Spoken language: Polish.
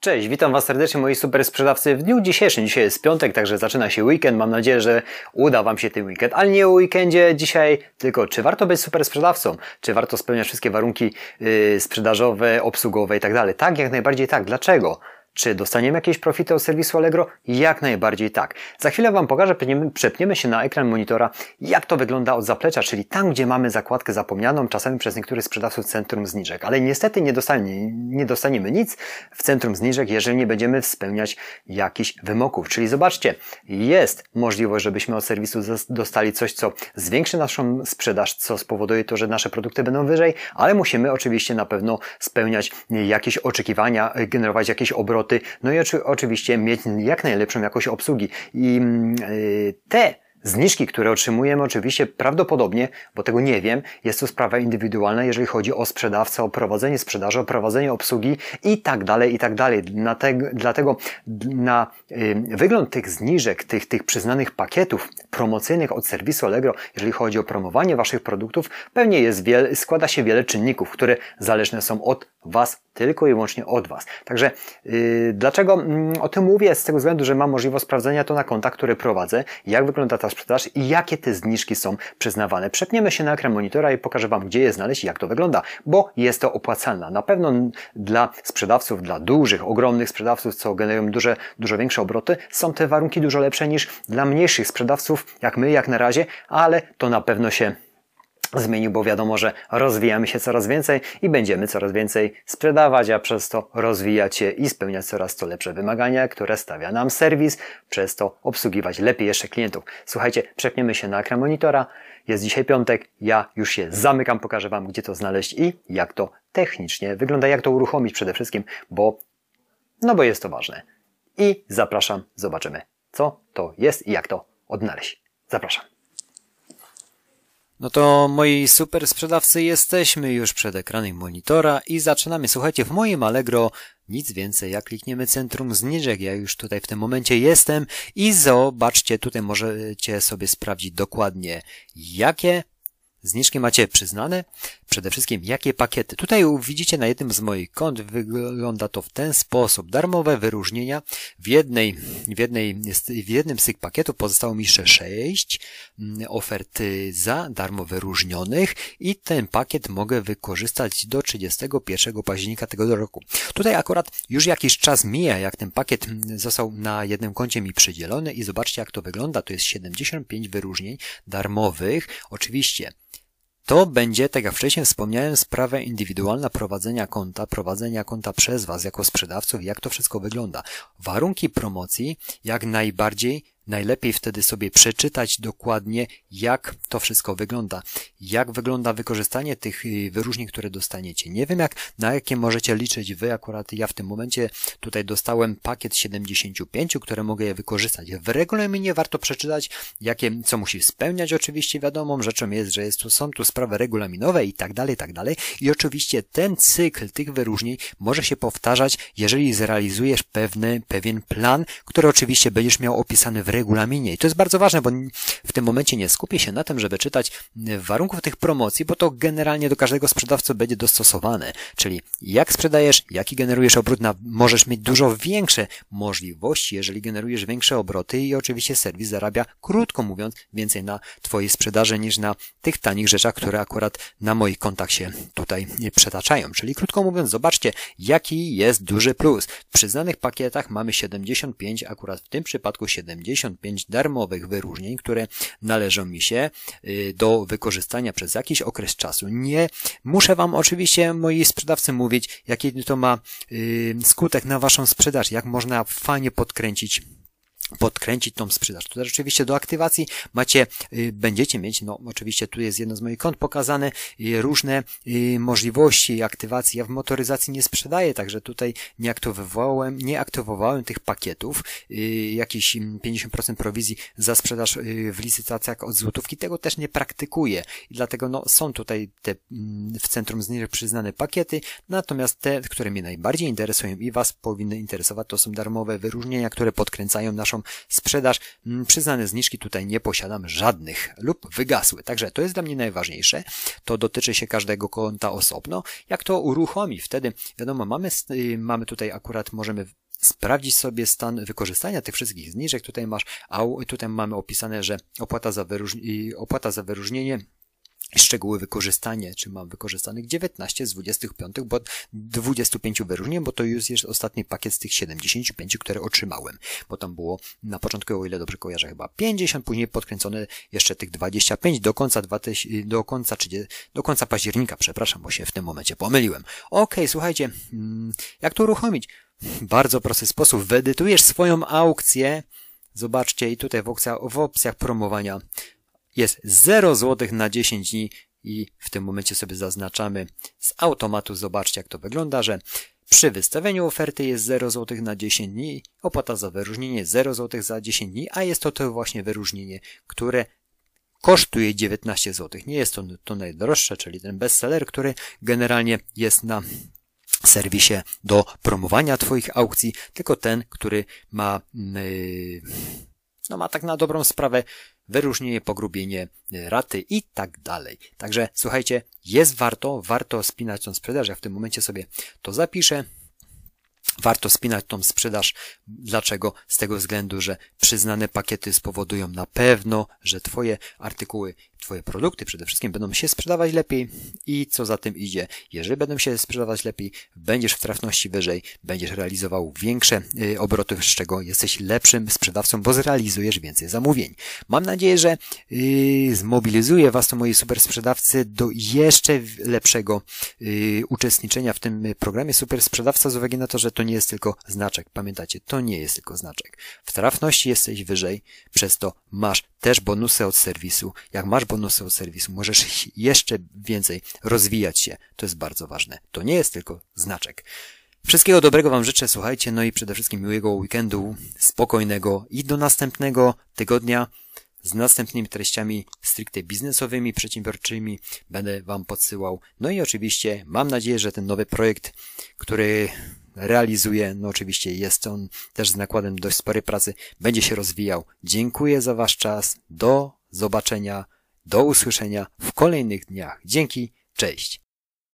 Cześć, witam Was serdecznie moi super sprzedawcy w dniu dzisiejszym. Dzisiaj jest piątek, także zaczyna się weekend. Mam nadzieję, że uda Wam się ten weekend, ale nie o weekendzie dzisiaj, tylko czy warto być super sprzedawcą? Czy warto spełniać wszystkie warunki yy, sprzedażowe, obsługowe i tak dalej? Tak, jak najbardziej tak. Dlaczego? Czy dostaniemy jakieś profity od serwisu Allegro? Jak najbardziej tak. Za chwilę Wam pokażę, przepniemy się na ekran monitora, jak to wygląda od zaplecza, czyli tam, gdzie mamy zakładkę zapomnianą, czasami przez niektórych sprzedawców centrum zniżek. Ale niestety nie, dostanie, nie dostaniemy nic w centrum zniżek, jeżeli nie będziemy spełniać jakichś wymogów. Czyli zobaczcie, jest możliwość, żebyśmy od serwisu dostali coś, co zwiększy naszą sprzedaż, co spowoduje to, że nasze produkty będą wyżej, ale musimy oczywiście na pewno spełniać jakieś oczekiwania, generować jakieś obroty, no i oczywiście mieć jak najlepszą jakość obsługi. I yy, te Zniżki, które otrzymujemy oczywiście prawdopodobnie, bo tego nie wiem, jest to sprawa indywidualna, jeżeli chodzi o sprzedawcę, o prowadzenie sprzedaży, o prowadzenie obsługi i tak dalej, i tak dalej. Dlatego na y, wygląd tych zniżek, tych, tych przyznanych pakietów promocyjnych od serwisu Allegro, jeżeli chodzi o promowanie Waszych produktów, pewnie jest wiele, składa się wiele czynników, które zależne są od Was, tylko i wyłącznie od Was. Także yy, dlaczego yy, o tym mówię? Z tego względu, że mam możliwość sprawdzenia to na kontach, które prowadzę, jak wygląda ta sprzedaż i jakie te zniżki są przyznawane. Przepniemy się na ekran monitora i pokażę Wam, gdzie je znaleźć i jak to wygląda, bo jest to opłacalne. Na pewno dla sprzedawców, dla dużych, ogromnych sprzedawców, co generują duże, dużo większe obroty, są te warunki dużo lepsze niż dla mniejszych sprzedawców, jak my, jak na razie, ale to na pewno się zmienił, bo wiadomo, że rozwijamy się coraz więcej i będziemy coraz więcej sprzedawać, a przez to rozwijać się i spełniać coraz to lepsze wymagania, które stawia nam serwis, przez to obsługiwać lepiej jeszcze klientów. Słuchajcie, przepniemy się na ekran monitora. Jest dzisiaj piątek, ja już się zamykam, pokażę Wam, gdzie to znaleźć i jak to technicznie wygląda, jak to uruchomić przede wszystkim, bo no bo jest to ważne. I zapraszam, zobaczymy, co to jest i jak to odnaleźć. Zapraszam. No to moi super sprzedawcy jesteśmy już przed ekranem monitora i zaczynamy. Słuchajcie, w moim Allegro nic więcej, jak klikniemy centrum zniżek, ja już tutaj w tym momencie jestem i zobaczcie, tutaj możecie sobie sprawdzić dokładnie, jakie Zniżki macie przyznane? Przede wszystkim jakie pakiety? Tutaj widzicie na jednym z moich kont wygląda to w ten sposób. Darmowe wyróżnienia. W jednej, w jednej, w jednym z tych pakietów pozostało mi jeszcze sześć mm, ofert za darmo wyróżnionych i ten pakiet mogę wykorzystać do 31 października tego roku. Tutaj akurat już jakiś czas mija, jak ten pakiet mm, został na jednym koncie mi przydzielony i zobaczcie jak to wygląda. To jest 75 wyróżnień darmowych. Oczywiście to będzie, tak jak wcześniej wspomniałem, sprawa indywidualna prowadzenia konta, prowadzenia konta przez Was jako sprzedawców, jak to wszystko wygląda. Warunki promocji jak najbardziej Najlepiej wtedy sobie przeczytać dokładnie, jak to wszystko wygląda, jak wygląda wykorzystanie tych y, wyróżnień, które dostaniecie. Nie wiem, jak, na jakie możecie liczyć wy, akurat ja w tym momencie tutaj dostałem pakiet 75, które mogę je wykorzystać. W regulaminie warto przeczytać, jakie, co musi spełniać. Oczywiście wiadomą rzeczą jest, że jest są tu sprawy regulaminowe i tak dalej, i tak dalej. I oczywiście ten cykl tych wyróżnień może się powtarzać, jeżeli zrealizujesz pewny, pewien plan, który oczywiście będziesz miał opisany w regulaminie regulaminie. I to jest bardzo ważne, bo w tym momencie nie skupię się na tym, żeby czytać warunków tych promocji, bo to generalnie do każdego sprzedawcy będzie dostosowane. Czyli jak sprzedajesz, jaki generujesz obrót, na, możesz mieć dużo większe możliwości, jeżeli generujesz większe obroty i oczywiście serwis zarabia, krótko mówiąc, więcej na Twojej sprzedaży niż na tych tanich rzeczach, które akurat na moich kontach się tutaj przetaczają. Czyli krótko mówiąc, zobaczcie, jaki jest duży plus. W przyznanych pakietach mamy 75, akurat w tym przypadku 70 55 darmowych wyróżnień, które należą mi się y, do wykorzystania przez jakiś okres czasu. Nie muszę Wam oczywiście, moi sprzedawcy, mówić, jaki to ma y, skutek na Waszą sprzedaż, jak można fajnie podkręcić podkręcić tą sprzedaż. Tutaj rzeczywiście do aktywacji macie, y, będziecie mieć, no oczywiście tu jest jedno z moich kont pokazane, y, różne y, możliwości aktywacji. Ja w motoryzacji nie sprzedaję, także tutaj nie aktywowałem, nie aktywowałem tych pakietów, jakieś 50% prowizji za sprzedaż w licytacjach od złotówki, tego też nie praktykuję i dlatego no, są tutaj te mm, w centrum zniżek przyznane pakiety, natomiast te, które mnie najbardziej interesują i Was powinny interesować, to są darmowe wyróżnienia, które podkręcają naszą sprzedaż. Mm, przyznane zniżki tutaj nie posiadam żadnych lub wygasły. Także to jest dla mnie najważniejsze. To dotyczy się każdego konta osobno. Jak to uruchomi? Wtedy wiadomo, mamy, y, mamy tutaj akurat możemy sprawdzić sobie stan wykorzystania tych wszystkich zniżek. Tutaj masz, tutaj mamy opisane, że opłata za, opłata za wyróżnienie szczegóły wykorzystania, czy mam wykorzystanych 19 z 25, bo 25 wyróżnień, bo to już jest ostatni pakiet z tych 75, które otrzymałem, bo tam było na początku, o ile dobrze kojarzę, chyba 50, później podkręcone jeszcze tych 25 do końca 2000, do końca 30, do końca października, przepraszam, bo się w tym momencie pomyliłem. Ok, słuchajcie, mm, jak to uruchomić? Bardzo prosty sposób. Wyedytujesz swoją aukcję. Zobaczcie i tutaj w w opcjach promowania jest 0 zł na 10 dni i w tym momencie sobie zaznaczamy z automatu. Zobaczcie jak to wygląda, że przy wystawieniu oferty jest 0 zł na 10 dni, opłata za wyróżnienie 0 zł za 10 dni, a jest to to właśnie wyróżnienie, które kosztuje 19 zł. Nie jest to to najdroższe, czyli ten bestseller, który generalnie jest na serwisie do promowania Twoich aukcji, tylko ten, który ma, yy, no ma tak na dobrą sprawę wyróżnienie, pogrubienie raty i tak dalej. Także słuchajcie, jest warto, warto spinać tą sprzedaż. Ja w tym momencie sobie to zapiszę. Warto spinać tą sprzedaż. Dlaczego? Z tego względu, że przyznane pakiety spowodują na pewno, że Twoje artykuły Twoje produkty przede wszystkim będą się sprzedawać lepiej i co za tym idzie, jeżeli będą się sprzedawać lepiej, będziesz w trafności wyżej, będziesz realizował większe y, obroty, z czego jesteś lepszym sprzedawcą, bo zrealizujesz więcej zamówień. Mam nadzieję, że yy, zmobilizuje Was to moi super sprzedawcy do jeszcze lepszego yy, uczestniczenia w tym programie super sprzedawca z uwagi na to, że to nie jest tylko znaczek. Pamiętacie, to nie jest tylko znaczek. W trafności jesteś wyżej, przez to masz też bonusy od serwisu. Jak masz od serwisu, możesz jeszcze więcej rozwijać się. To jest bardzo ważne. To nie jest tylko znaczek. Wszystkiego dobrego Wam życzę, słuchajcie, no i przede wszystkim miłego weekendu, spokojnego i do następnego tygodnia z następnymi treściami stricte biznesowymi, przedsiębiorczymi będę Wam podsyłał. No i oczywiście mam nadzieję, że ten nowy projekt, który realizuje. No oczywiście jest on też z nakładem dość sporej pracy. Będzie się rozwijał. Dziękuję za Wasz czas. Do zobaczenia, do usłyszenia w kolejnych dniach. Dzięki, cześć.